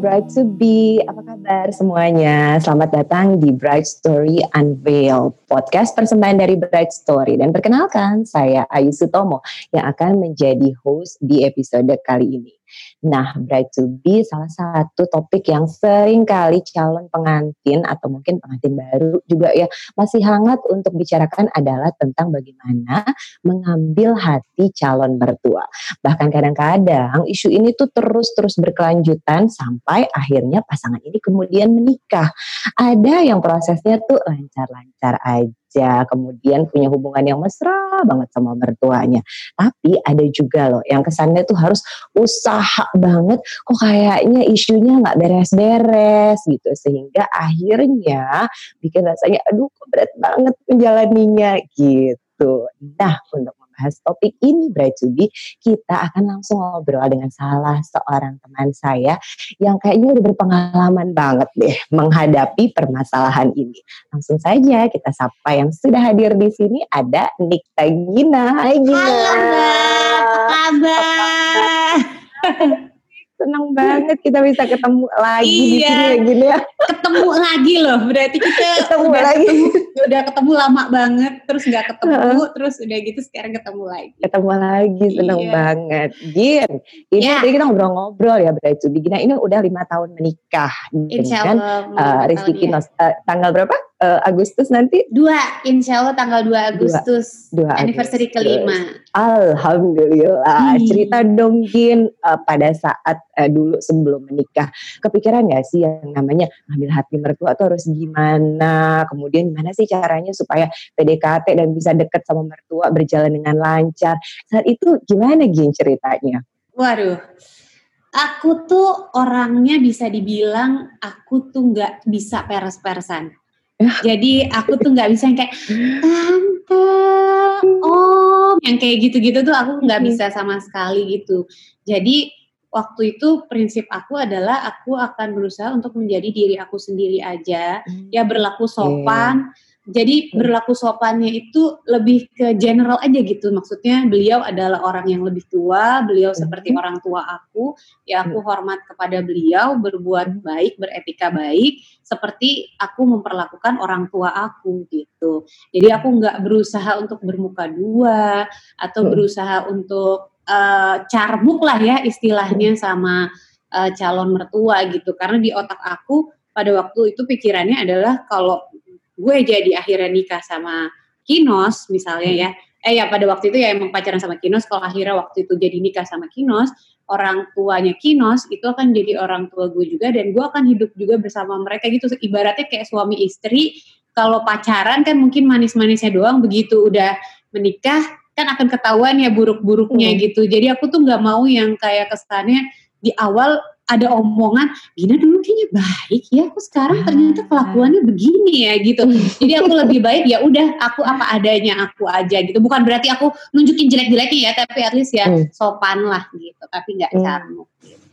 Bright to be, apa kabar semuanya? Selamat datang di Bright Story Unveil, podcast persembahan dari Bright Story. Dan perkenalkan, saya Ayu Sutomo yang akan menjadi host di episode kali ini. Nah, bright to be salah satu topik yang sering kali calon pengantin atau mungkin pengantin baru juga ya masih hangat untuk bicarakan adalah tentang bagaimana mengambil hati calon mertua. Bahkan kadang-kadang isu ini tuh terus-terus berkelanjutan sampai akhirnya pasangan ini kemudian menikah. Ada yang prosesnya tuh lancar-lancar aja aja, kemudian punya hubungan yang mesra banget sama mertuanya. Tapi ada juga loh yang kesannya tuh harus usaha banget, kok kayaknya isunya nggak beres-beres gitu, sehingga akhirnya bikin rasanya, aduh kok berat banget menjalaninya gitu. Nah untuk membahas topik ini Bright to Be, kita akan langsung ngobrol dengan salah seorang teman saya yang kayaknya udah berpengalaman banget deh menghadapi permasalahan ini. Langsung saja kita sapa yang sudah hadir di sini ada Nikta Gina. Hai Gina. Halo Mbak, apa kabar? Senang banget kita bisa ketemu lagi iya, di sini ya gini ya. Ketemu lagi loh, berarti kita ketemu udah lagi. Ketemu, udah ketemu lama banget, terus nggak ketemu, uh. terus udah gitu sekarang ketemu lagi. Ketemu lagi, seneng iya. banget. Gin, ini yeah. tadi kita ngobrol-ngobrol ya berarti Gina ini udah lima tahun menikah Insya dengan uh, Rizky Kinos. Uh, tanggal berapa? Uh, Agustus nanti? Dua, insya Allah tanggal 2 Agustus. 2, 2 anniversary Agustus. kelima. Alhamdulillah. Hmm. Cerita dong Gin uh, pada saat uh, dulu sebelum menikah. Kepikiran gak sih yang namanya ngambil hati mertua tuh harus gimana? Kemudian gimana sih caranya supaya PDKT dan bisa deket sama mertua berjalan dengan lancar? Saat itu gimana Gin ceritanya? Waduh. Aku tuh orangnya bisa dibilang aku tuh nggak bisa peres-peresan. Jadi aku tuh nggak bisa yang kayak tante, om, yang kayak gitu-gitu tuh aku nggak bisa sama sekali gitu. Jadi waktu itu prinsip aku adalah aku akan berusaha untuk menjadi diri aku sendiri aja, ya berlaku sopan. Yeah jadi hmm. berlaku sopannya itu lebih ke general aja gitu. Maksudnya beliau adalah orang yang lebih tua, beliau seperti hmm. orang tua aku, ya aku hmm. hormat kepada beliau, berbuat baik, beretika baik, seperti aku memperlakukan orang tua aku gitu. Jadi aku nggak berusaha untuk bermuka dua atau berusaha untuk uh, carbuk lah ya istilahnya sama uh, calon mertua gitu. Karena di otak aku pada waktu itu pikirannya adalah kalau gue jadi akhirnya nikah sama Kinos misalnya ya. Eh ya pada waktu itu ya emang pacaran sama Kinos. Kalau akhirnya waktu itu jadi nikah sama Kinos orang tuanya Kinos itu akan jadi orang tua gue juga dan gue akan hidup juga bersama mereka gitu. Ibaratnya kayak suami istri kalau pacaran kan mungkin manis-manisnya doang begitu udah menikah kan akan ketahuan ya buruk-buruknya hmm. gitu. Jadi aku tuh nggak mau yang kayak kesannya di awal ada omongan Gina dulu kayaknya baik ya aku sekarang ternyata kelakuannya begini ya gitu jadi aku lebih baik ya udah aku apa adanya aku aja gitu bukan berarti aku nunjukin jelek-jeleknya ya tapi at least ya hmm. sopan lah gitu tapi nggak hmm. carmuk.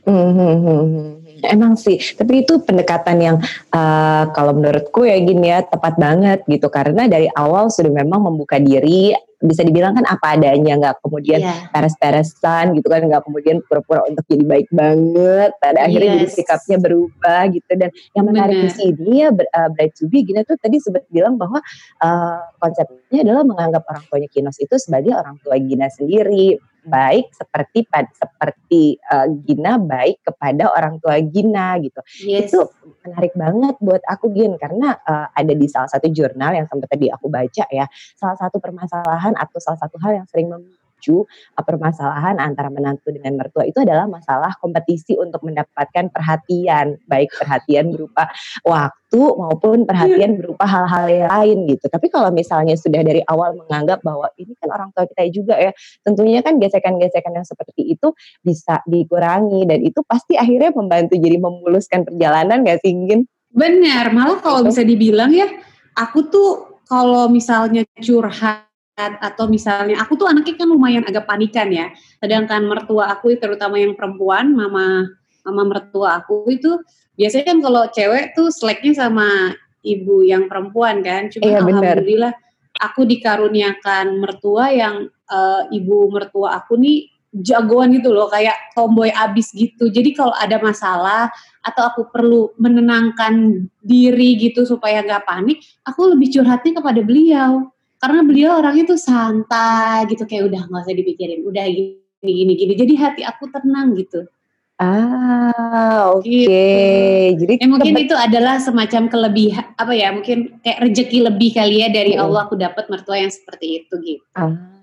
Hmm, hmm, hmm, hmm. Emang sih, tapi itu pendekatan yang uh, kalau menurutku ya gini ya tepat banget gitu karena dari awal sudah memang membuka diri bisa dibilang kan apa adanya nggak kemudian yeah. peres-peresan gitu kan nggak kemudian pura-pura untuk jadi baik banget pada yes. akhirnya jadi sikapnya berubah gitu dan yang menarik di sini ya uh, Bright to be Gina tuh tadi sempat bilang bahwa uh, konsepnya adalah menganggap orang tuanya Kinos itu sebagai orang tua Gina sendiri baik seperti seperti uh, Gina baik kepada orang tua Gina gitu. Yes. Itu menarik banget buat aku Gin karena uh, ada di salah satu jurnal yang sempat tadi aku baca ya. Salah satu permasalahan atau salah satu hal yang sering memicu uh, permasalahan antara menantu dengan mertua itu adalah masalah kompetisi untuk mendapatkan perhatian, baik perhatian berupa waktu maupun perhatian berupa hal-hal yang lain gitu. Tapi kalau misalnya sudah dari awal menganggap bahwa ini kan orang tua kita juga ya, tentunya kan gesekan-gesekan yang seperti itu bisa dikurangi dan itu pasti akhirnya membantu jadi memuluskan perjalanan gak sih Ingin? Benar, malah kalau gitu. bisa dibilang ya, aku tuh kalau misalnya curhat atau misalnya aku tuh anaknya kan lumayan agak panikan ya. Sedangkan mertua aku terutama yang perempuan, mama mama mertua aku itu biasanya kan kalau cewek tuh seleknya sama ibu yang perempuan kan cuma iya, alhamdulillah bener. aku dikaruniakan mertua yang uh, ibu mertua aku nih jagoan gitu loh kayak tomboy abis gitu jadi kalau ada masalah atau aku perlu menenangkan diri gitu supaya nggak panik aku lebih curhatnya kepada beliau karena beliau orangnya tuh santai gitu kayak udah nggak usah dipikirin udah gini gini gini jadi hati aku tenang gitu Ah, oke. Okay. Gitu. Jadi ya, mungkin itu adalah semacam kelebihan apa ya? Mungkin kayak rezeki lebih kali ya dari Allah aku dapat mertua yang seperti itu gitu. Ah.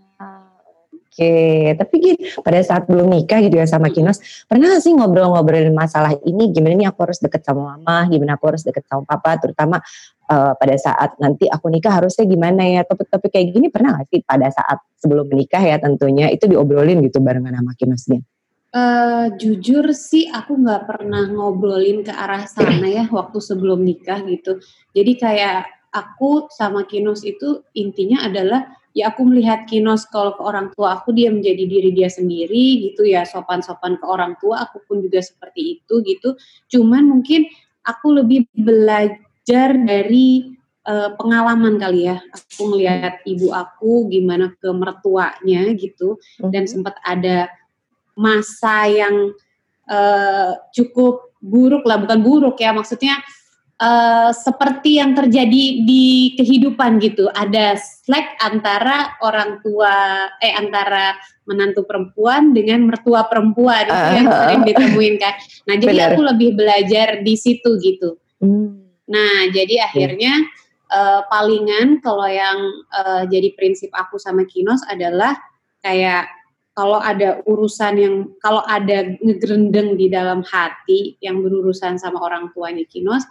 Oke, tapi gitu, pada saat belum nikah gitu ya sama Kinos, pernah sih ngobrol-ngobrolin masalah ini, gimana nih aku harus deket sama mama, gimana aku harus deket sama papa, terutama uh, pada saat nanti aku nikah harusnya gimana ya, topik-topik kayak gini pernah gak sih pada saat sebelum menikah ya tentunya, itu diobrolin gitu barengan sama Kinosnya? Uh, jujur sih aku nggak pernah ngobrolin ke arah sana ya waktu sebelum nikah gitu. Jadi kayak aku sama Kinos itu intinya adalah ya aku melihat Kinos kalau ke orang tua aku dia menjadi diri dia sendiri gitu ya. Sopan-sopan ke orang tua aku pun juga seperti itu gitu. Cuman mungkin aku lebih belajar dari uh, pengalaman kali ya. Aku melihat ibu aku gimana ke mertuanya gitu. Dan mhm. sempat ada masa yang uh, cukup buruk lah. Bukan buruk ya maksudnya uh, seperti yang terjadi di kehidupan gitu. Ada slack antara orang tua eh antara menantu perempuan dengan mertua perempuan itu uh, yang sering ditemuin kan. Nah, jadi benar. aku lebih belajar di situ gitu. Hmm. Nah, jadi akhirnya uh, palingan kalau yang uh, jadi prinsip aku sama Kinos adalah kayak kalau ada urusan yang kalau ada ngegrendeng di dalam hati yang berurusan sama orang tuanya Kinos,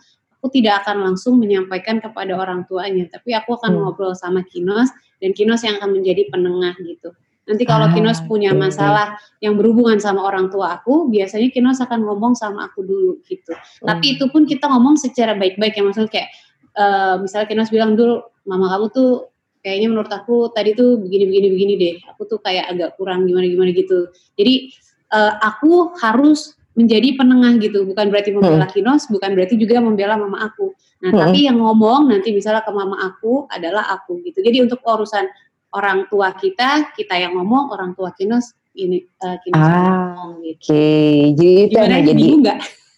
aku tidak akan langsung menyampaikan kepada orang tuanya, tapi aku akan hmm. ngobrol sama Kinos dan Kinos yang akan menjadi penengah gitu. Nanti kalau ah, Kinos punya masalah yang berhubungan sama orang tua aku, biasanya Kinos akan ngomong sama aku dulu gitu. Hmm. Tapi itu pun kita ngomong secara baik-baik ya, maksudnya kayak uh, misalnya Kinos bilang dulu, mama kamu tuh kayaknya menurut aku tadi tuh begini begini deh. Aku tuh kayak agak kurang gimana gimana gitu. Jadi uh, aku harus menjadi penengah gitu bukan berarti membela hmm. Kinos bukan berarti juga membela mama aku nah hmm. tapi yang ngomong nanti misalnya ke mama aku adalah aku gitu jadi untuk urusan orang tua kita kita yang ngomong orang tua Kinos ini uh, Kinos ah, ngomong gitu oke okay. jadi itu Gimana, jadi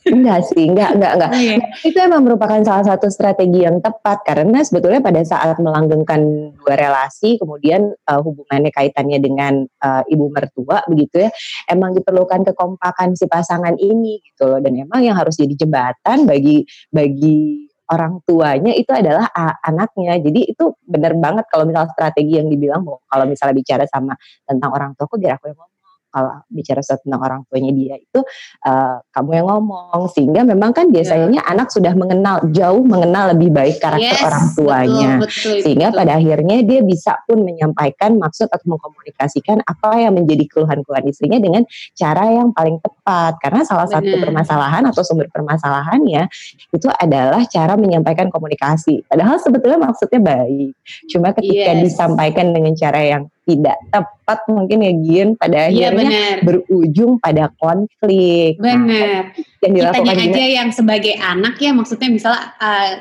enggak sih, enggak, enggak, enggak. Oh, iya. Itu emang merupakan salah satu strategi yang tepat karena sebetulnya pada saat melanggengkan dua relasi, kemudian uh, hubungannya kaitannya dengan uh, ibu mertua begitu ya, emang diperlukan kekompakan si pasangan ini gitu loh. Dan emang yang harus jadi jembatan bagi bagi orang tuanya itu adalah anaknya. Jadi itu benar banget kalau misalnya strategi yang dibilang bahwa kalau misalnya bicara sama tentang orang tua, kok biar aku yang ngomong kalau bicara tentang orang tuanya dia itu uh, kamu yang ngomong sehingga memang kan biasanya yeah. anak sudah mengenal jauh mengenal lebih baik karakter yes, orang tuanya betul, betul, sehingga betul. pada akhirnya dia bisa pun menyampaikan maksud atau mengkomunikasikan apa yang menjadi keluhan-keluhan istrinya dengan cara yang paling tepat karena salah Bener. satu permasalahan atau sumber permasalahannya itu adalah cara menyampaikan komunikasi padahal sebetulnya maksudnya baik cuma ketika yes. disampaikan dengan cara yang tidak tepat mungkin ya Gin pada iya, akhirnya berujung pada konflik. Benar. Nah, yang dilakukan Kitanya aja yang sebagai anak ya maksudnya misalnya uh,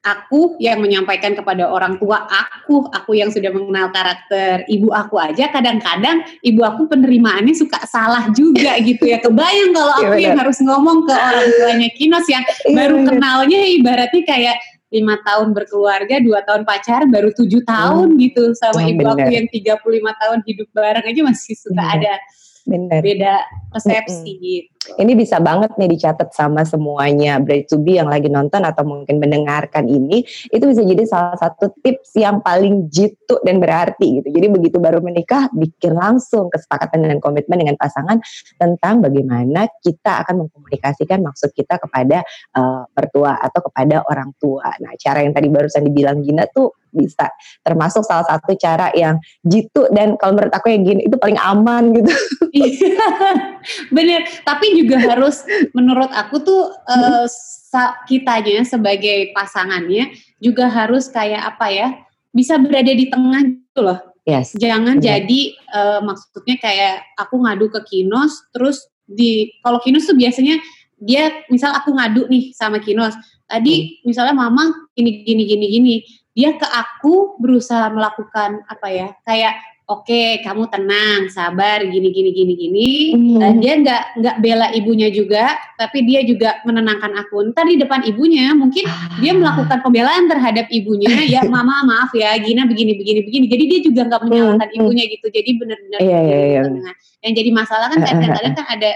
aku yang menyampaikan kepada orang tua aku, aku yang sudah mengenal karakter ibu aku aja kadang-kadang ibu aku penerimaannya suka salah juga gitu ya. Kebayang kalau iya, aku ya, yang harus ngomong ke orang tuanya Kinos yang iya, baru kenalnya ibaratnya kayak lima tahun berkeluarga, dua tahun pacar, baru tujuh tahun hmm. gitu sama oh, ibu bener. aku yang 35 tahun hidup bareng aja masih suka bener. ada Bener. beda persepsi mm -hmm. gitu. Ini bisa banget nih dicatat sama semuanya Bright to be yang lagi nonton atau mungkin mendengarkan ini, itu bisa jadi salah satu tips yang paling jitu dan berarti gitu. Jadi begitu baru menikah, bikin langsung kesepakatan dan komitmen dengan pasangan tentang bagaimana kita akan mengkomunikasikan maksud kita kepada uh, mertua atau kepada orang tua. Nah, cara yang tadi barusan dibilang Gina tuh bisa termasuk salah satu cara yang jitu dan kalau menurut aku yang gini itu paling aman gitu. Iya. Bener, tapi juga harus menurut aku tuh uh, kitanya sebagai pasangannya juga harus kayak apa ya? Bisa berada di tengah gitu loh. Yes. Jangan yeah. jadi uh, maksudnya kayak aku ngadu ke Kinos terus di kalau Kinos tuh biasanya dia misal aku ngadu nih sama Kinos tadi hmm. misalnya mama gini gini gini gini dia ke aku berusaha melakukan apa ya kayak oke okay, kamu tenang sabar gini gini gini gini hmm. dan dia nggak nggak bela ibunya juga tapi dia juga menenangkan aku ntar di depan ibunya mungkin ah. dia melakukan pembelaan terhadap ibunya ya mama maaf ya Gina begini begini begini jadi dia juga nggak menyalahkan hmm. ibunya gitu jadi benar-benar yeah, yeah, yeah. yang jadi masalah kan kadang-kadang kan ada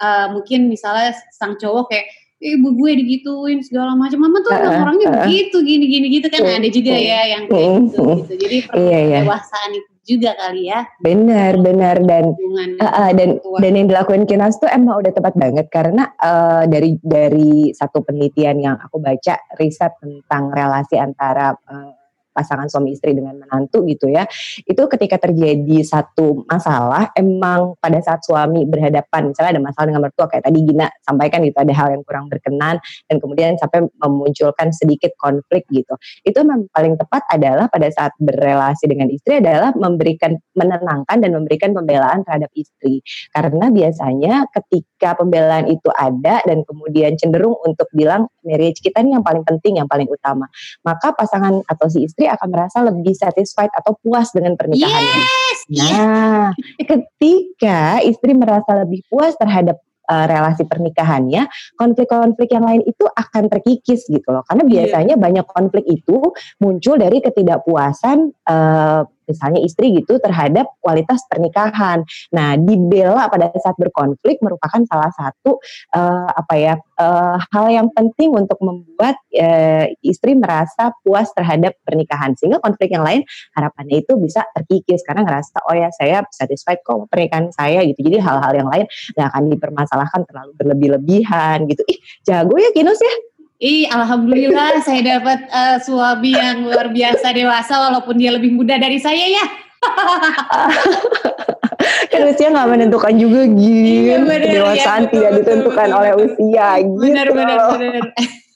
uh, mungkin misalnya sang cowok kayak ibu gue digituin segala macam. Mama tuh uh, orangnya uh, begitu gini gini gitu kan. Uh, ada juga uh, ya yang kayak uh, gitu, gitu. Jadi iya, iya. itu juga kali ya. Benar benar. Dan uh, uh, dan tua. dan yang dilakukan Kinas tuh emang udah tepat banget. Karena uh, dari dari satu penelitian yang aku baca riset tentang relasi antara uh, pasangan suami istri dengan menantu gitu ya itu ketika terjadi satu masalah emang pada saat suami berhadapan misalnya ada masalah dengan mertua kayak tadi Gina sampaikan gitu ada hal yang kurang berkenan dan kemudian sampai memunculkan sedikit konflik gitu. Itu memang paling tepat adalah pada saat berrelasi dengan istri adalah memberikan menenangkan dan memberikan pembelaan terhadap istri. Karena biasanya ketika pembelaan itu ada dan kemudian cenderung untuk bilang marriage kita ini yang paling penting yang paling utama. Maka pasangan atau si istri istri akan merasa lebih satisfied atau puas dengan pernikahannya. Yes, nah, ketika istri merasa lebih puas terhadap uh, relasi pernikahannya, konflik-konflik yang lain itu akan terkikis gitu loh. Karena iya. biasanya yeah. banyak konflik itu muncul dari ketidakpuasan uh, misalnya istri gitu terhadap kualitas pernikahan. Nah, dibela pada saat berkonflik merupakan salah satu uh, apa ya uh, hal yang penting untuk membuat uh, istri merasa puas terhadap pernikahan sehingga konflik yang lain harapannya itu bisa terkikis karena ngerasa oh ya saya satisfied kok pernikahan saya gitu. Jadi hal-hal yang lain nggak akan dipermasalahkan terlalu berlebih-lebihan gitu. Ih, jago ya Kinus ya. Ih, alhamdulillah saya dapat uh, suami yang luar biasa dewasa walaupun dia lebih muda dari saya ya. kan usia nggak menentukan juga gitu. Iya, Kedewasaan ya, tidak ditentukan betul, oleh usia gitu. Benar, benar, benar.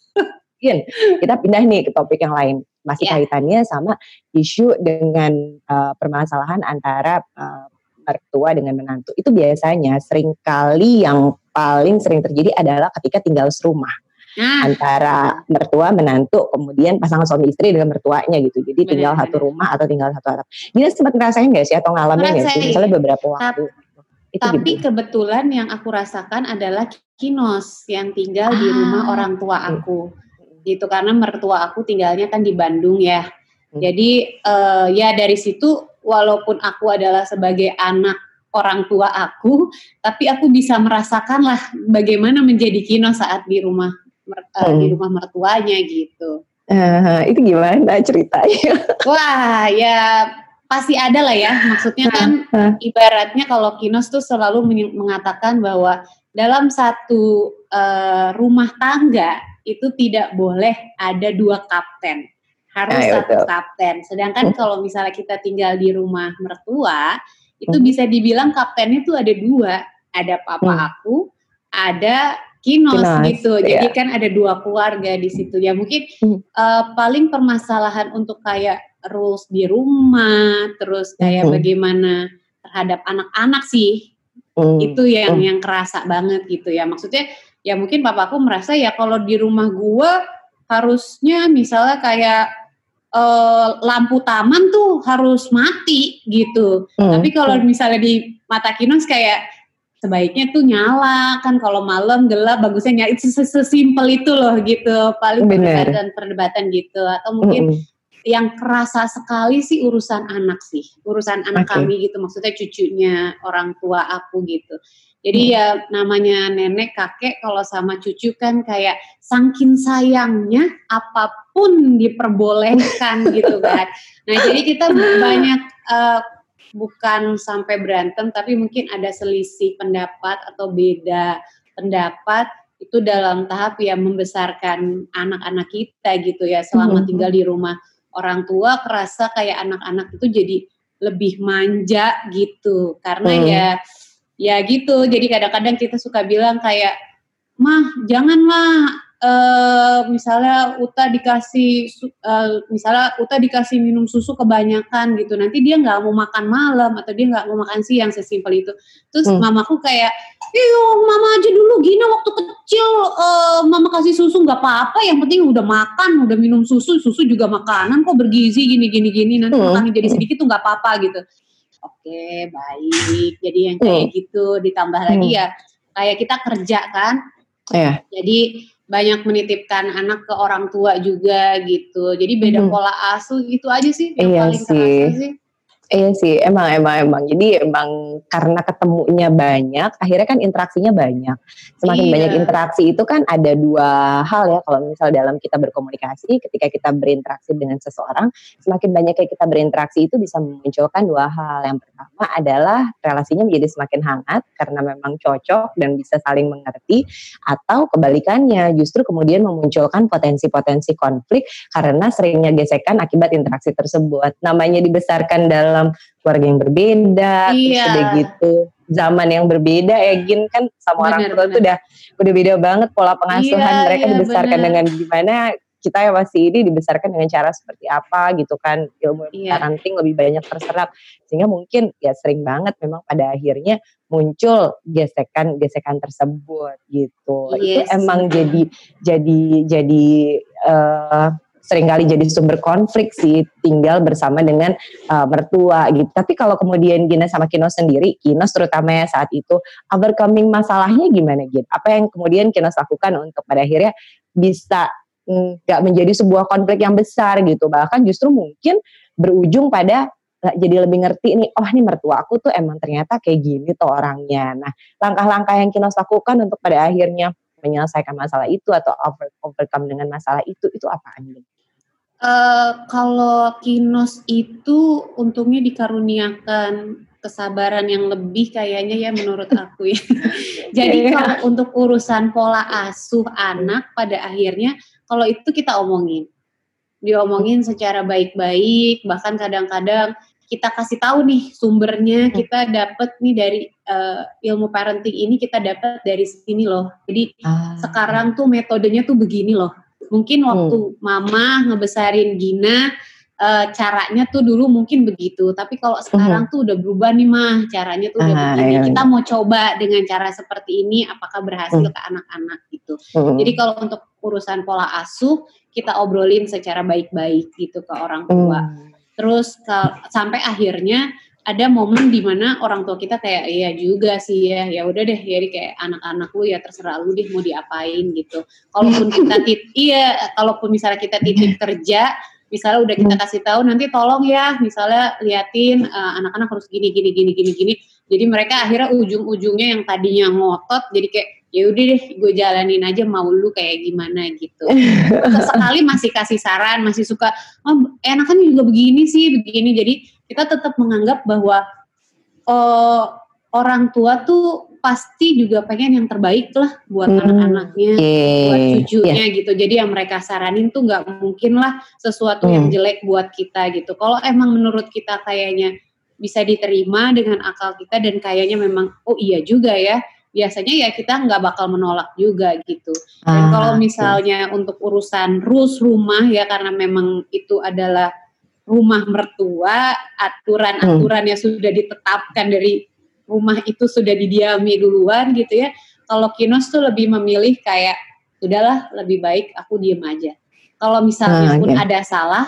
Gin, kita pindah nih ke topik yang lain. Masih yeah. kaitannya sama isu dengan uh, permasalahan antara uh, mertua dengan menantu. Itu biasanya sering kali yang paling sering terjadi adalah ketika tinggal serumah nah. antara mertua menantu kemudian pasangan suami istri dengan mertuanya gitu jadi bener, tinggal bener. satu rumah atau tinggal satu atap Gina sempat ngerasain gak sih atau ngalamin gak sih misalnya beberapa waktu itu tapi gitu. kebetulan yang aku rasakan adalah kinos yang tinggal ah. di rumah orang tua aku gitu karena mertua aku tinggalnya kan di Bandung ya hmm. jadi uh, ya dari situ walaupun aku adalah sebagai anak orang tua aku, tapi aku bisa merasakan lah bagaimana menjadi Kino saat di rumah uh, hmm. di rumah mertuanya gitu. Uh, itu gimana ceritanya? Wah, ya pasti ada lah ya. Maksudnya kan uh, uh. ibaratnya kalau Kinos tuh selalu mengatakan bahwa dalam satu uh, rumah tangga itu tidak boleh ada dua kapten. Harus Ayo, satu betul. kapten. Sedangkan hmm. kalau misalnya kita tinggal di rumah mertua, itu hmm. bisa dibilang kaptennya tuh ada dua. Ada papa hmm. aku, ada kinos, kinos gitu. Yeah. Jadi kan ada dua keluarga di situ. Ya mungkin hmm. uh, paling permasalahan untuk kayak rules di rumah, terus kayak hmm. bagaimana terhadap anak-anak sih. Hmm. Itu yang hmm. yang kerasa banget gitu ya. Maksudnya ya mungkin papaku merasa ya kalau di rumah gua harusnya misalnya kayak uh, lampu taman tuh harus mati gitu. Hmm. Tapi kalau misalnya di mata kinos kayak sebaiknya tuh nyala kan kalau malam gelap bagusnya nyala itu sesimpel itu loh gitu paling perdebatan perdebatan gitu atau mungkin mm -hmm. yang kerasa sekali sih urusan anak sih urusan anak okay. kami gitu maksudnya cucunya orang tua aku gitu jadi hmm. ya namanya nenek kakek kalau sama cucu kan kayak sangkin sayangnya apa pun diperbolehkan gitu kan. Nah jadi kita banyak uh, bukan sampai berantem tapi mungkin ada selisih pendapat atau beda pendapat itu dalam tahap yang membesarkan anak-anak kita gitu ya selama mm-hmm. tinggal di rumah orang tua kerasa kayak anak-anak itu jadi lebih manja gitu karena mm. ya ya gitu jadi kadang-kadang kita suka bilang kayak mah janganlah uh, misalnya Uta dikasih uh, misalnya Uta dikasih minum susu kebanyakan gitu nanti dia nggak mau makan malam atau dia nggak mau makan siang sesimpel itu terus hmm. mamaku kayak iyo mama aja dulu gini waktu kecil uh, mama kasih susu nggak apa-apa yang penting udah makan udah minum susu susu juga makanan kok bergizi gini gini gini nanti hmm. makannya jadi sedikit tuh nggak apa-apa gitu oke okay, baik jadi yang kayak hmm. gitu ditambah hmm. lagi ya kayak kita kerja kan yeah. jadi banyak menitipkan anak ke orang tua juga gitu jadi beda hmm. pola asuh gitu aja sih yang iya paling sih. terasa sih Iya sih, emang emang emang. Jadi emang karena ketemunya banyak, akhirnya kan interaksinya banyak. Semakin iya. banyak interaksi itu kan ada dua hal ya. Kalau misal dalam kita berkomunikasi, ketika kita berinteraksi dengan seseorang, semakin banyak kayak kita berinteraksi itu bisa memunculkan dua hal. Yang pertama adalah relasinya menjadi semakin hangat karena memang cocok dan bisa saling mengerti, atau kebalikannya justru kemudian memunculkan potensi-potensi konflik karena seringnya gesekan akibat interaksi tersebut. Namanya dibesarkan dalam dalam keluarga yang berbeda, iya. terus udah gitu zaman yang berbeda ya Gin kan sama bener, orang tua tuh udah udah beda banget pola pengasuhan iya, mereka iya, dibesarkan bener. dengan gimana kita ya masih ini dibesarkan dengan cara seperti apa gitu kan ilmu iya. parenting lebih banyak terserap sehingga mungkin ya sering banget memang pada akhirnya muncul gesekan-gesekan tersebut gitu yes. itu emang jadi jadi jadi uh, sering kali jadi sumber konflik sih tinggal bersama dengan uh, mertua gitu. Tapi kalau kemudian Gina sama Kino sendiri, Kino terutama ya saat itu overcoming masalahnya gimana Gina? Apa yang kemudian Kino lakukan untuk pada akhirnya bisa mm, nggak menjadi sebuah konflik yang besar gitu. Bahkan justru mungkin berujung pada jadi lebih ngerti nih, oh nih mertua aku tuh emang ternyata kayak gini tuh orangnya. Nah, langkah-langkah yang Kino lakukan untuk pada akhirnya menyelesaikan masalah itu atau over, overcome dengan masalah itu itu apaan gitu? Uh, kalau Kinos itu untungnya dikaruniakan kesabaran yang lebih kayaknya ya menurut aku ya. Jadi yeah. kalau untuk urusan pola asuh anak pada akhirnya kalau itu kita omongin. Diomongin secara baik-baik, bahkan kadang-kadang kita kasih tahu nih sumbernya hmm. kita dapat nih dari uh, ilmu parenting ini kita dapat dari sini loh. Jadi ah. sekarang tuh metodenya tuh begini loh Mungkin hmm. waktu hmm. mama ngebesarin Gina uh, caranya tuh dulu mungkin begitu, tapi kalau sekarang hmm. tuh udah berubah nih mah caranya tuh udah ah, begini. Iya. Kita mau coba dengan cara seperti ini apakah berhasil hmm. ke anak-anak gitu. Hmm. Jadi kalau untuk urusan pola asuh kita obrolin secara baik-baik gitu ke orang tua. Hmm. Terus ke, sampai akhirnya ada momen di mana orang tua kita kayak iya juga sih ya ya udah deh jadi kayak anak-anak lu ya terserah lu deh mau diapain gitu. Kalaupun kita tit iya kalaupun misalnya kita titip kerja misalnya udah kita kasih tahu nanti tolong ya misalnya liatin uh, anak-anak harus gini gini gini gini gini. Jadi mereka akhirnya ujung-ujungnya yang tadinya ngotot jadi kayak ya udah deh gue jalanin aja mau lu kayak gimana gitu. Sekali masih kasih saran masih suka oh enakan juga begini sih begini. Jadi kita tetap menganggap bahwa uh, orang tua tuh pasti juga pengen yang terbaik lah buat hmm. anak-anaknya, yeah. buat cucunya yeah. gitu. Jadi yang mereka saranin tuh nggak mungkin lah sesuatu hmm. yang jelek buat kita gitu. Kalau emang menurut kita kayaknya bisa diterima dengan akal kita dan kayaknya memang oh iya juga ya. Biasanya ya kita nggak bakal menolak juga gitu. Dan ah, kalau misalnya okay. untuk urusan rules rumah ya karena memang itu adalah rumah mertua, aturan-aturan hmm. yang sudah ditetapkan dari rumah itu sudah didiami duluan gitu ya. Kalau Kinos tuh lebih memilih kayak udahlah lebih baik aku diem aja. Kalau misalnya ah, pun ada salah,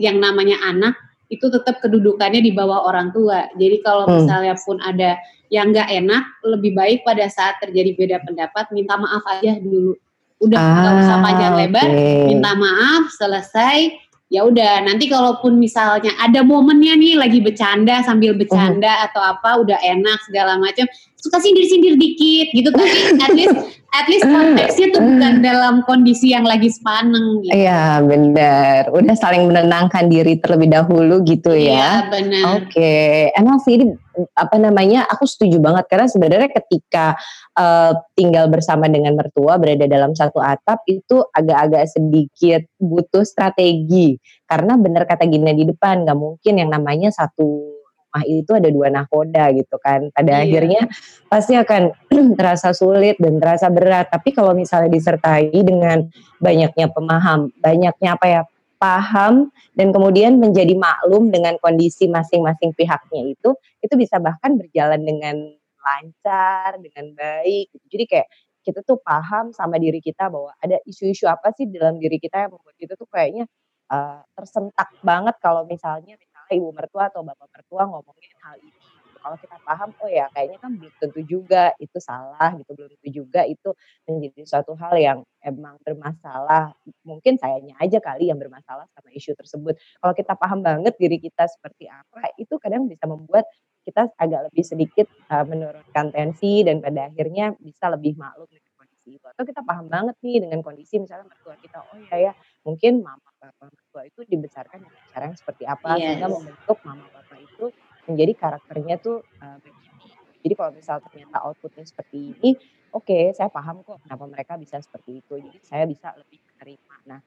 yang namanya anak itu tetap kedudukannya di bawah orang tua. Jadi kalau hmm. misalnya pun ada yang nggak enak, lebih baik pada saat terjadi beda pendapat minta maaf aja dulu. Udah nggak ah, usah panjang lebar, okay. minta maaf, selesai ya udah nanti kalaupun misalnya ada momennya nih lagi bercanda sambil bercanda atau apa udah enak segala macam suka sindir-sindir dikit gitu tapi at least at least konteksnya tuh bukan dalam kondisi yang lagi sepaneng gitu. Iya benar. Udah saling menenangkan diri terlebih dahulu gitu ya. Iya benar. Oke. Okay. Emang sih ini apa namanya? Aku setuju banget karena sebenarnya ketika uh, tinggal bersama dengan mertua berada dalam satu atap itu agak-agak sedikit butuh strategi karena benar kata Gina di depan nggak mungkin yang namanya satu rumah itu ada dua nakoda gitu kan. Pada iya. akhirnya pasti akan terasa sulit dan terasa berat. Tapi kalau misalnya disertai dengan banyaknya pemaham, banyaknya apa ya paham dan kemudian menjadi maklum dengan kondisi masing-masing pihaknya itu, itu bisa bahkan berjalan dengan lancar, dengan baik. Gitu. Jadi kayak kita tuh paham sama diri kita bahwa ada isu-isu apa sih dalam diri kita yang membuat kita tuh kayaknya uh, tersentak banget kalau misalnya misalnya ibu mertua atau bapak mertua ngomongin hal ini kalau kita paham oh ya kayaknya kan belum tentu juga itu salah gitu belum tentu juga itu menjadi suatu hal yang emang bermasalah. Mungkin sayanya aja kali yang bermasalah sama isu tersebut. Kalau kita paham banget diri kita seperti apa itu kadang bisa membuat kita agak lebih sedikit uh, menurunkan tensi dan pada akhirnya bisa lebih maklum dengan kondisi itu. Atau kita paham banget nih dengan kondisi misalnya mertua kita oh ya ya mungkin mama bapak mertua itu dibesarkan dengan cara yang seperti apa yes. sehingga membentuk mama bapak itu menjadi karakternya tuh uh, begini. Jadi kalau misal ternyata outputnya seperti ini, oke okay, saya paham kok kenapa mereka bisa seperti itu. Jadi saya bisa lebih menerima. Nah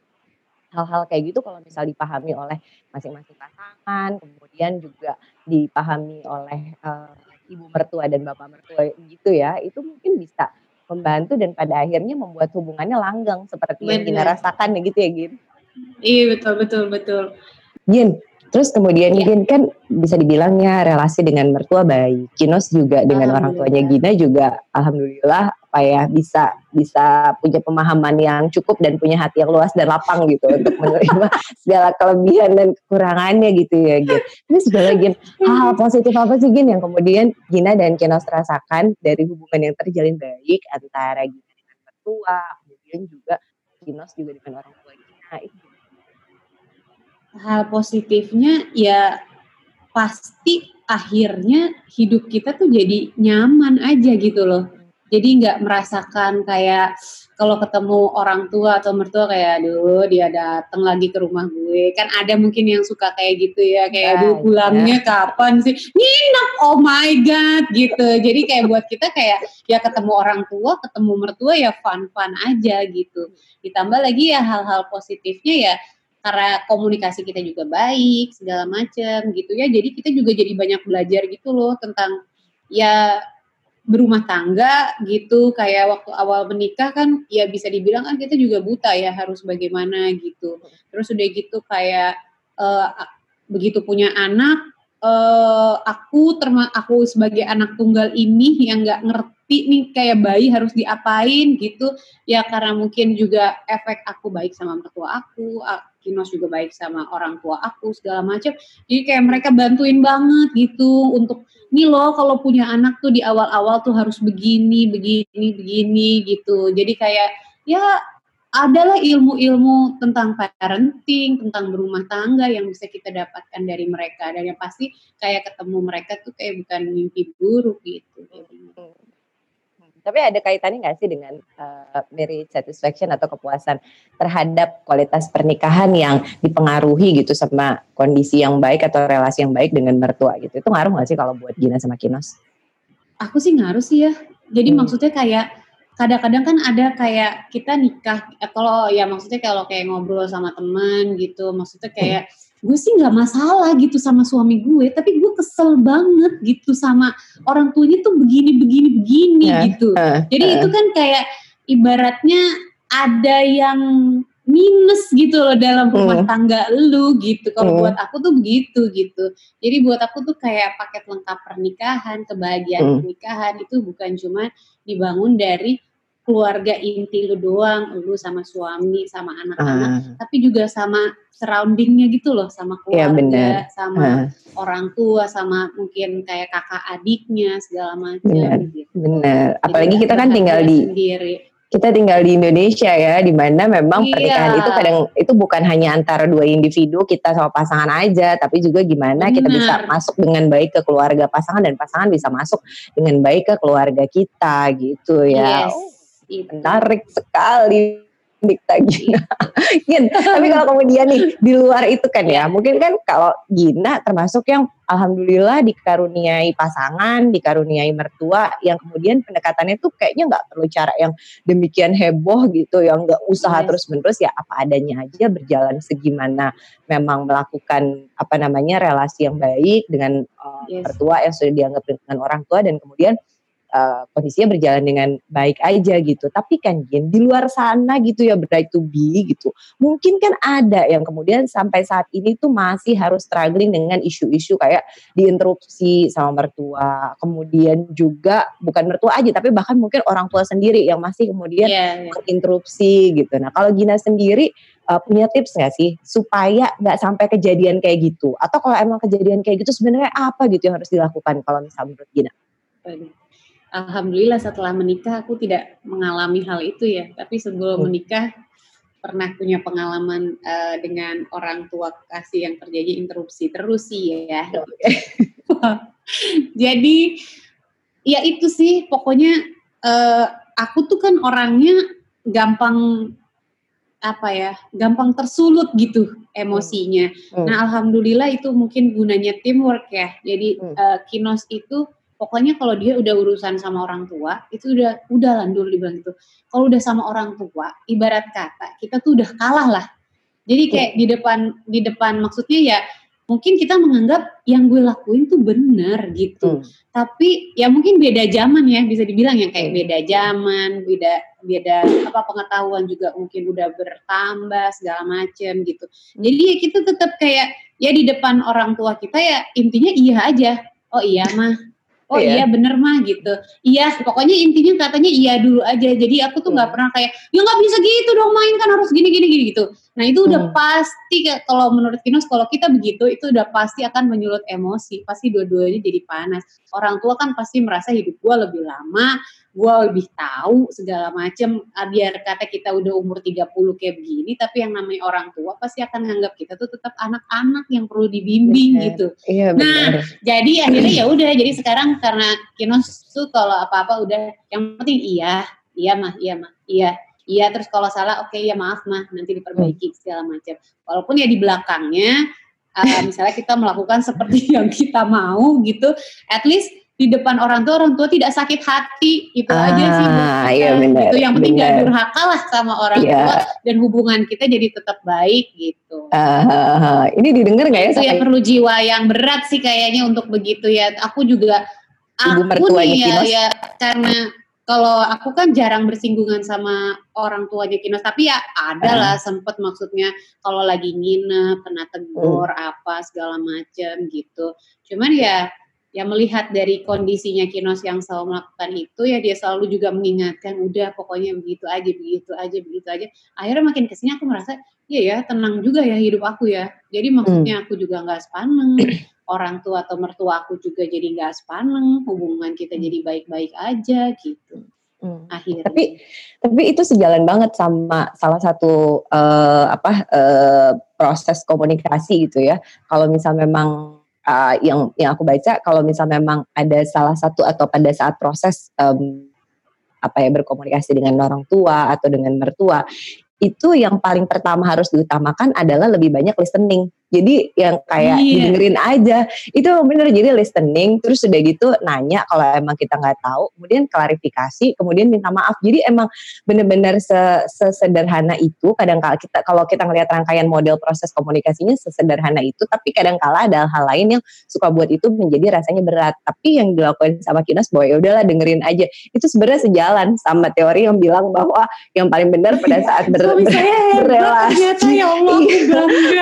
hal-hal kayak gitu kalau misal dipahami oleh masing-masing pasangan, kemudian juga dipahami oleh uh, ibu mertua dan bapak mertua gitu ya, itu mungkin bisa membantu dan pada akhirnya membuat hubungannya langgang seperti Bener. yang kita rasakan gitu ya Gin. Iya betul betul betul. Gin, Terus kemudian ya. Gin kan bisa dibilangnya relasi dengan mertua baik. Kinos juga dengan orang tuanya Gina juga alhamdulillah apa ya bisa bisa punya pemahaman yang cukup dan punya hati yang luas dan lapang gitu untuk menerima segala kelebihan dan kekurangannya gitu ya Gin. Terus juga Gin, hal positif apa sih Gin yang kemudian Gina dan Kinos rasakan dari hubungan yang terjalin baik antara Gina dengan mertua, kemudian juga Kinos juga dengan orang tua Gina itu hal positifnya ya pasti akhirnya hidup kita tuh jadi nyaman aja gitu loh. Jadi nggak merasakan kayak kalau ketemu orang tua atau mertua kayak aduh dia datang lagi ke rumah gue. Kan ada mungkin yang suka kayak gitu ya, kayak aduh pulangnya ya. kapan sih? Nginep, oh my god gitu. Jadi kayak buat kita kayak ya ketemu orang tua, ketemu mertua ya fun-fun aja gitu. Ditambah lagi ya hal-hal positifnya ya karena komunikasi kita juga baik segala macam gitu ya. Jadi kita juga jadi banyak belajar gitu loh tentang ya berumah tangga gitu. Kayak waktu awal menikah kan ya bisa dibilang kan kita juga buta ya harus bagaimana gitu. Terus udah gitu kayak uh, begitu punya anak uh, aku terma aku sebagai anak tunggal ini yang nggak ngerti nih kayak bayi harus diapain gitu. Ya karena mungkin juga efek aku baik sama mertua aku Kinos juga baik sama orang tua aku segala macam. Jadi kayak mereka bantuin banget gitu untuk nih loh kalau punya anak tuh di awal-awal tuh harus begini, begini, begini gitu. Jadi kayak ya adalah ilmu-ilmu tentang parenting, tentang berumah tangga yang bisa kita dapatkan dari mereka dan yang pasti kayak ketemu mereka tuh kayak bukan mimpi buruk gitu. Tapi ada kaitannya nggak sih dengan uh, marriage satisfaction atau kepuasan terhadap kualitas pernikahan yang dipengaruhi gitu sama kondisi yang baik atau relasi yang baik dengan mertua gitu? Itu ngaruh nggak sih kalau buat Gina sama Kinos? Aku sih ngaruh sih ya. Jadi hmm. maksudnya kayak kadang-kadang kan ada kayak kita nikah eh, kalau ya maksudnya kalau kayak ngobrol sama teman gitu maksudnya kayak hmm gue sih nggak masalah gitu sama suami gue tapi gue kesel banget gitu sama orang tuanya tuh begini begini begini uh, gitu uh, jadi uh. itu kan kayak ibaratnya ada yang minus gitu loh dalam rumah uh. tangga lu gitu kalau uh. buat aku tuh begitu gitu jadi buat aku tuh kayak paket lengkap pernikahan kebahagiaan uh. pernikahan itu bukan cuma dibangun dari keluarga inti lu doang, lu sama suami, sama anak-anak, uh. tapi juga sama surroundingnya gitu loh, sama iya, keluarga, ya, sama uh. orang tua, sama mungkin kayak kakak adiknya segala macam. Bener, gitu. bener. Apalagi Jadi kita kan tinggal di sendiri. kita tinggal di Indonesia ya, di mana memang iya. pernikahan itu kadang itu bukan hanya antara dua individu kita sama pasangan aja, tapi juga gimana Bener. kita bisa masuk dengan baik ke keluarga pasangan dan pasangan bisa masuk dengan baik ke keluarga kita gitu ya. Yes. Menarik sekali Dikta Gina. Gin, tapi kalau kemudian nih di luar itu kan ya, mungkin kan kalau Gina termasuk yang alhamdulillah dikaruniai pasangan, dikaruniai mertua yang kemudian pendekatannya tuh kayaknya nggak perlu cara yang demikian heboh gitu, yang nggak usaha yes. terus-menerus ya apa adanya aja berjalan segimana memang melakukan apa namanya relasi yang baik dengan uh, yes. mertua yang sudah dianggap dengan orang tua dan kemudian uh, kondisinya berjalan dengan baik aja gitu. Tapi kan Gin, di luar sana gitu ya bright to be gitu. Mungkin kan ada yang kemudian sampai saat ini tuh masih harus struggling dengan isu-isu kayak diinterupsi sama mertua. Kemudian juga bukan mertua aja tapi bahkan mungkin orang tua sendiri yang masih kemudian yeah, yeah. interupsi gitu. Nah, kalau Gina sendiri uh, punya tips nggak sih supaya nggak sampai kejadian kayak gitu? Atau kalau emang kejadian kayak gitu sebenarnya apa gitu yang harus dilakukan kalau misalnya menurut Gina? Alhamdulillah setelah menikah aku tidak mengalami hal itu ya. Tapi sebelum hmm. menikah pernah punya pengalaman uh, dengan orang tua kasih yang terjadi interupsi terus sih ya. Jadi ya itu sih pokoknya uh, aku tuh kan orangnya gampang apa ya gampang tersulut gitu emosinya. Hmm. Nah alhamdulillah itu mungkin gunanya teamwork ya. Jadi hmm. uh, kinos itu pokoknya kalau dia udah urusan sama orang tua itu udah udah landul dibilang gitu. Kalau udah sama orang tua ibarat kata kita tuh udah kalah lah. Jadi kayak hmm. di depan di depan maksudnya ya mungkin kita menganggap yang gue lakuin tuh benar gitu. Hmm. Tapi ya mungkin beda zaman ya bisa dibilang yang kayak beda zaman, beda beda apa pengetahuan juga mungkin udah bertambah segala macem gitu. Jadi ya kita tetap kayak ya di depan orang tua kita ya intinya iya aja. Oh iya mah oh iya, iya bener mah gitu. Iya pokoknya intinya katanya iya dulu aja. Jadi aku tuh nggak hmm. pernah kayak ya nggak bisa gitu dong main kan harus gini gini gini gitu. Nah itu udah hmm. pasti kalau menurut Kinos kalau kita begitu itu udah pasti akan menyulut emosi. Pasti dua-duanya jadi panas. Orang tua kan pasti merasa hidup gue lebih lama gue lebih tahu segala macem ah, biar kata kita udah umur 30 kayak begini tapi yang namanya orang tua pasti akan menganggap kita tuh tetap anak-anak yang perlu dibimbing bener. gitu. Iya, nah jadi akhirnya ya udah jadi sekarang karena Kinos tuh kalau apa-apa udah yang penting iya iya mah iya mah iya iya terus kalau salah oke okay, ya maaf mah nanti diperbaiki segala macam walaupun ya di belakangnya uh, misalnya kita melakukan seperti yang kita mau gitu at least di depan orang tua orang tua tidak sakit hati. Itu ah, aja sih iya benar, gitu yang penting gak durhaka lah sama orang yeah. tua dan hubungan kita jadi tetap baik gitu. Uh, ini didengar nggak ya itu ya perlu jiwa yang berat sih kayaknya untuk begitu ya. Aku juga Ibu aku nih ya, ya karena kalau aku kan jarang bersinggungan sama orang tuanya Kinos. Tapi ya ada lah uh. sempet maksudnya kalau lagi nginep kena tegur uh. apa segala macem gitu. Cuman ya ya melihat dari kondisinya Kinos yang selalu melakukan itu ya dia selalu juga mengingatkan udah pokoknya begitu aja begitu aja begitu aja akhirnya makin ke sini aku merasa iya ya tenang juga ya hidup aku ya jadi maksudnya hmm. aku juga nggak sepaneng orang tua atau mertua aku juga jadi nggak sepaneng hubungan kita hmm. jadi baik-baik aja gitu Hmm. Akhirnya. Tapi tapi itu sejalan banget sama salah satu uh, apa uh, proses komunikasi gitu ya. Kalau misal memang uh, yang yang aku baca kalau misal memang ada salah satu atau pada saat proses um, apa ya berkomunikasi dengan orang tua atau dengan mertua itu yang paling pertama harus diutamakan adalah lebih banyak listening jadi yang kayak yeah. didengerin aja. Itu bener jadi listening terus udah gitu nanya kalau emang kita nggak tahu kemudian klarifikasi kemudian minta maaf. Jadi emang bener-bener sesederhana itu kadang kala kita kalau kita ngelihat rangkaian model proses komunikasinya sesederhana itu tapi kadang kala ada hal lain yang suka buat itu menjadi rasanya berat. Tapi yang dilakukan sama Kinas bahwa ya udahlah dengerin aja. Itu sebenarnya sejalan sama teori yang bilang bahwa yang paling benar pada saat ber, ber, berrelasi. ya Allah,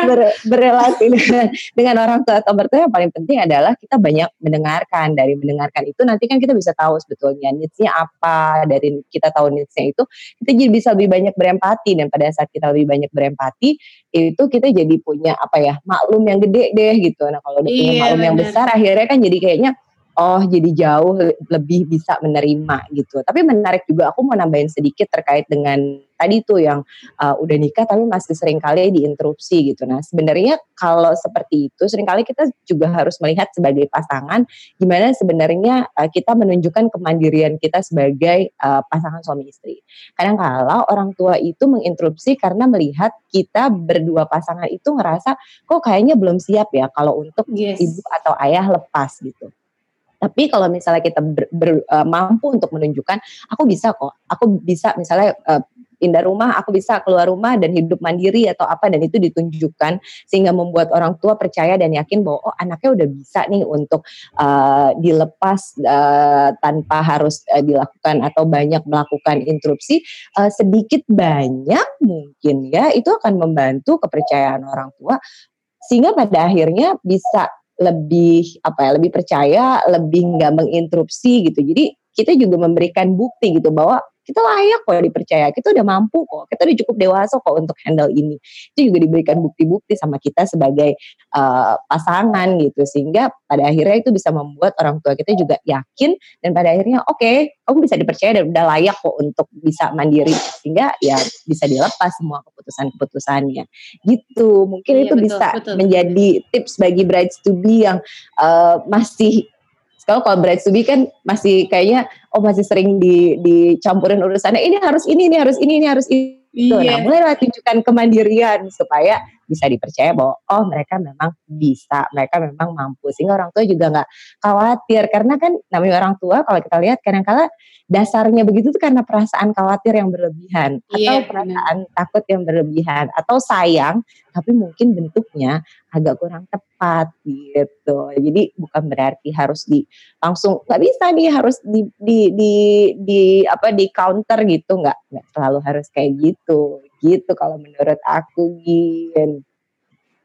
ber, berrelasi relasi dengan, dengan orang tua atau mertua yang paling penting adalah kita banyak mendengarkan. Dari mendengarkan itu nanti kan kita bisa tahu sebetulnya needs-nya apa. Dari kita tahu needs-nya itu kita jadi bisa lebih banyak berempati dan pada saat kita lebih banyak berempati itu kita jadi punya apa ya maklum yang gede deh gitu. Nah kalau udah punya iya, maklum bener. yang besar akhirnya kan jadi kayaknya oh jadi jauh lebih bisa menerima gitu. Tapi menarik juga aku mau nambahin sedikit terkait dengan tadi tuh yang uh, udah nikah tapi masih sering kali diinterupsi gitu. Nah sebenarnya kalau seperti itu sering kali kita juga harus melihat sebagai pasangan gimana sebenarnya uh, kita menunjukkan kemandirian kita sebagai uh, pasangan suami istri. Kadang kala orang tua itu menginterupsi karena melihat kita berdua pasangan itu ngerasa kok kayaknya belum siap ya kalau untuk yes. ibu atau ayah lepas gitu. Tapi kalau misalnya kita ber, ber, uh, mampu untuk menunjukkan aku bisa kok, aku bisa misalnya uh, pindah rumah aku bisa keluar rumah dan hidup mandiri atau apa dan itu ditunjukkan sehingga membuat orang tua percaya dan yakin bahwa oh anaknya udah bisa nih untuk uh, dilepas uh, tanpa harus uh, dilakukan atau banyak melakukan interupsi. Uh, sedikit banyak mungkin ya itu akan membantu kepercayaan orang tua sehingga pada akhirnya bisa lebih apa ya lebih percaya lebih nggak menginterupsi gitu. Jadi kita juga memberikan bukti gitu bahwa kita layak kok dipercaya, kita udah mampu kok, kita udah cukup dewasa kok untuk handle ini. Itu juga diberikan bukti-bukti sama kita sebagai uh, pasangan gitu, sehingga pada akhirnya itu bisa membuat orang tua kita juga yakin dan pada akhirnya oke, okay, kamu bisa dipercaya dan udah layak kok untuk bisa mandiri, sehingga ya bisa dilepas semua keputusan-keputusannya. Gitu, mungkin iya, itu betul, bisa betul. menjadi tips bagi brides to be yang uh, masih kalau kalau brides to be kan masih kayaknya oh masih sering di dicampurin urusannya ini harus ini ini harus ini ini harus itu. Iya. Nah, mulai tunjukkan kemandirian supaya bisa dipercaya bahwa oh mereka memang bisa, mereka memang mampu. Sehingga orang tua juga nggak khawatir. Karena kan namanya orang tua kalau kita lihat kadang-kala dasarnya begitu tuh karena perasaan khawatir yang berlebihan. Yeah, atau perasaan bener. takut yang berlebihan. Atau sayang tapi mungkin bentuknya agak kurang tepat gitu. Jadi bukan berarti harus di langsung nggak bisa nih harus di di di, di apa di counter gitu. Nggak nggak selalu harus kayak gitu gitu kalau menurut aku gin.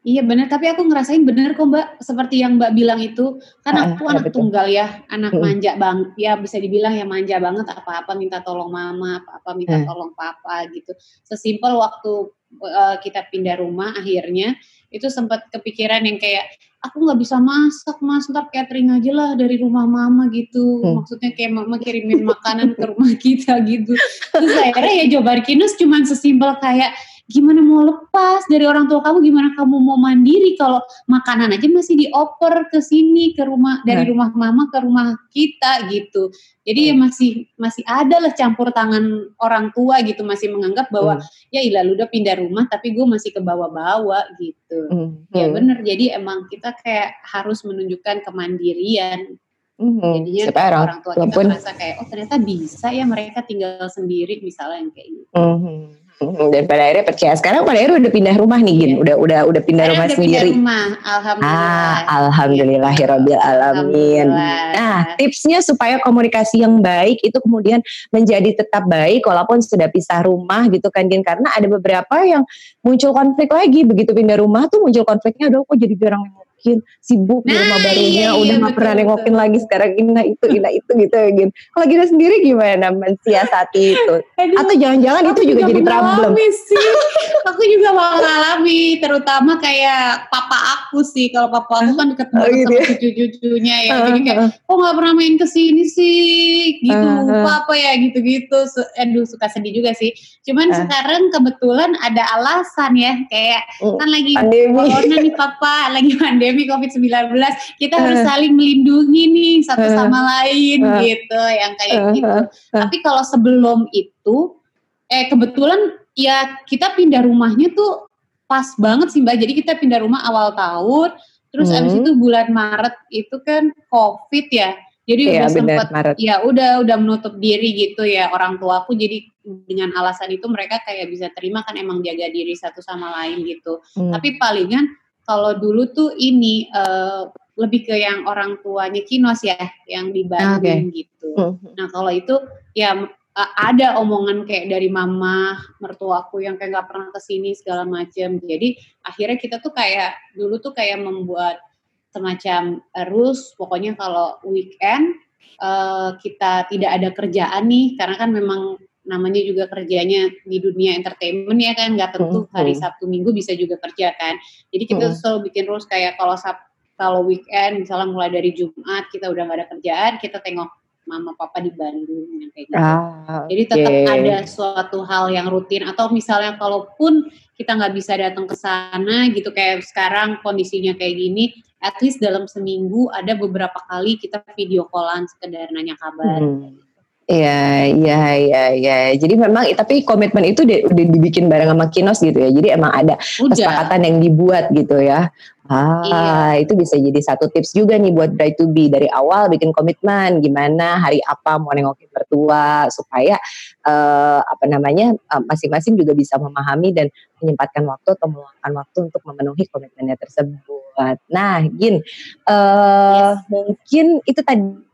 Iya benar, tapi aku ngerasain benar kok Mbak, seperti yang Mbak bilang itu, kan aku anak betul. tunggal ya, anak manja bang, ya bisa dibilang ya manja banget, apa-apa minta tolong mama, apa-apa minta hmm. tolong papa gitu. Sesimpel waktu uh, kita pindah rumah akhirnya, itu sempat kepikiran yang kayak, aku nggak bisa masak mas, ntar catering aja lah dari rumah mama gitu. Hmm. Maksudnya kayak mama kirimin makanan ke rumah kita gitu. Terus akhirnya ya Jobar Kinus cuman sesimpel kayak, gimana mau lepas dari orang tua kamu gimana kamu mau mandiri kalau makanan aja masih dioper ke sini ke rumah dari nah. rumah mama ke rumah kita gitu jadi ya masih masih ada lah campur tangan orang tua gitu masih menganggap bahwa hmm. ya ilah udah pindah rumah tapi gue masih ke bawah-bawah gitu hmm. ya hmm. bener jadi emang kita kayak harus menunjukkan kemandirian Mm-hmm. Jadinya Supaya orang, orang tua kita merasa kayak oh ternyata bisa ya mereka tinggal sendiri misalnya yang kayak gitu. Mm-hmm. Dan pada akhirnya percaya. Sekarang pada akhirnya udah pindah rumah nih, Gin. Udah udah udah pindah rumah udah sendiri. Pindah rumah, alhamdulillah. Ah, alhamdulillahirabbil alamin. Nah, tipsnya supaya komunikasi yang baik itu kemudian menjadi tetap baik walaupun sudah pisah rumah gitu kan, Gin. Karena ada beberapa yang muncul konflik lagi begitu pindah rumah tuh muncul konfliknya, aduh kok jadi jarang nengokin, sibuk nah, di rumah nah, barunya, iya, iya, udah nggak pernah nengokin lagi sekarang ina itu, ina itu gitu ya Gin. Kalau Gina sendiri gimana mensiasati itu? Aduh, Atau jangan-jangan itu juga, juga jadi problem? sih. aku juga mengalami, terutama kayak papa aku sih. Kalau papa aku kan deket banget oh, gitu sama ya? cucu-cucunya ya. Jadi kayak, kok nggak pernah main ke sini sih? Gitu, uh, apa ya gitu-gitu. Aduh, suka sedih juga sih. Cuman uh. sekarang kebetulan ada alasan ya, kayak uh, kan lagi corona nih papa, lagi pandemi pandemi COVID-19 kita harus uh. saling melindungi nih satu uh. sama lain uh. gitu yang kayak uh. gitu. Tapi kalau sebelum itu eh kebetulan ya kita pindah rumahnya tuh pas banget sih Mbak. Jadi kita pindah rumah awal tahun terus hmm. abis itu bulan Maret itu kan COVID ya. Jadi ya, udah sempat ya udah udah menutup diri gitu ya orang tuaku jadi dengan alasan itu mereka kayak bisa terima kan emang jaga diri satu sama lain gitu. Hmm. Tapi palingan kalau dulu tuh ini uh, lebih ke yang orang tuanya kinos ya, yang di Bandung okay. gitu. Hmm. Nah kalau itu ya uh, ada omongan kayak dari mama mertuaku yang kayak nggak pernah ke sini segala macam. Jadi akhirnya kita tuh kayak dulu tuh kayak membuat semacam rules. Pokoknya kalau weekend uh, kita tidak ada kerjaan nih, karena kan memang namanya juga kerjanya di dunia entertainment ya kan nggak tentu hmm, hari hmm. Sabtu Minggu bisa juga kerja kan jadi kita hmm. selalu bikin rules kayak kalau Sab kalau weekend misalnya mulai dari Jumat kita udah nggak ada kerjaan kita tengok mama papa di Bandung yang kayak gitu ah, jadi tetap okay. ada suatu hal yang rutin atau misalnya kalaupun kita nggak bisa datang ke sana gitu kayak sekarang kondisinya kayak gini at least dalam seminggu ada beberapa kali kita video callan sekedar nanya kabar hmm. Iya, iya, iya, iya. Jadi memang tapi komitmen itu udah, udah dibikin bareng sama Kinos gitu ya. Jadi emang ada udah. kesepakatan yang dibuat gitu ya. Ah, iya. itu bisa jadi satu tips juga nih buat bride to be dari awal bikin komitmen gimana hari apa mau nengokin mertua supaya uh, apa namanya masing masing-masing juga bisa memahami dan menyempatkan waktu atau meluangkan waktu untuk memenuhi komitmennya tersebut. Nah, Gin, uh, yes. mungkin itu tadi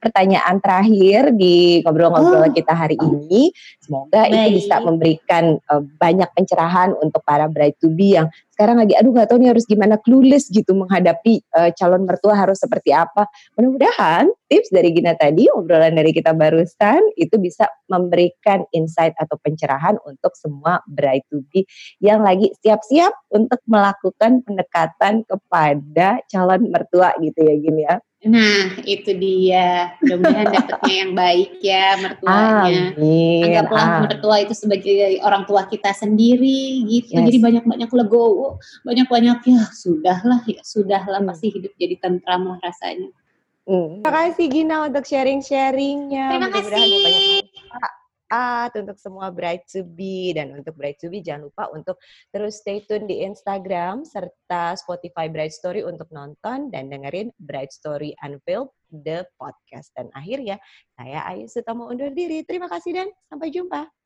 pertanyaan terakhir di ngobrol-ngobrol oh. kita hari ini. Semoga Baik. itu bisa memberikan uh, banyak pencerahan untuk para bride to be yang sekarang lagi aduh nggak tahu nih harus gimana clueless gitu menghadapi uh, calon mertua harus seperti apa. Mudah-mudahan tips dari Gina tadi, obrolan dari kita barusan itu bisa memberikan insight atau pencerahan untuk semua bride to be yang lagi siap-siap untuk melakukan pendekatan kepada calon mertua gitu ya Gini ya. Nah, itu dia. Mudah-mudahan dapetnya yang baik ya mertuanya. Amin. Anggaplah Amin. mertua itu sebagai orang tua kita sendiri gitu. Yes. Jadi banyak-banyak legowo, banyak-banyak ya sudahlah, ya sudahlah hmm. pasti hidup jadi tentram lah rasanya. Hmm. Terima kasih Gina untuk sharing-sharingnya. Terima kasih taat, untuk semua bride to be dan untuk bride to be jangan lupa untuk terus stay tune di Instagram serta Spotify Bride Story untuk nonton dan dengerin Bride Story Unveiled the podcast. Dan akhirnya saya Ayu Sutomo undur diri. Terima kasih dan sampai jumpa.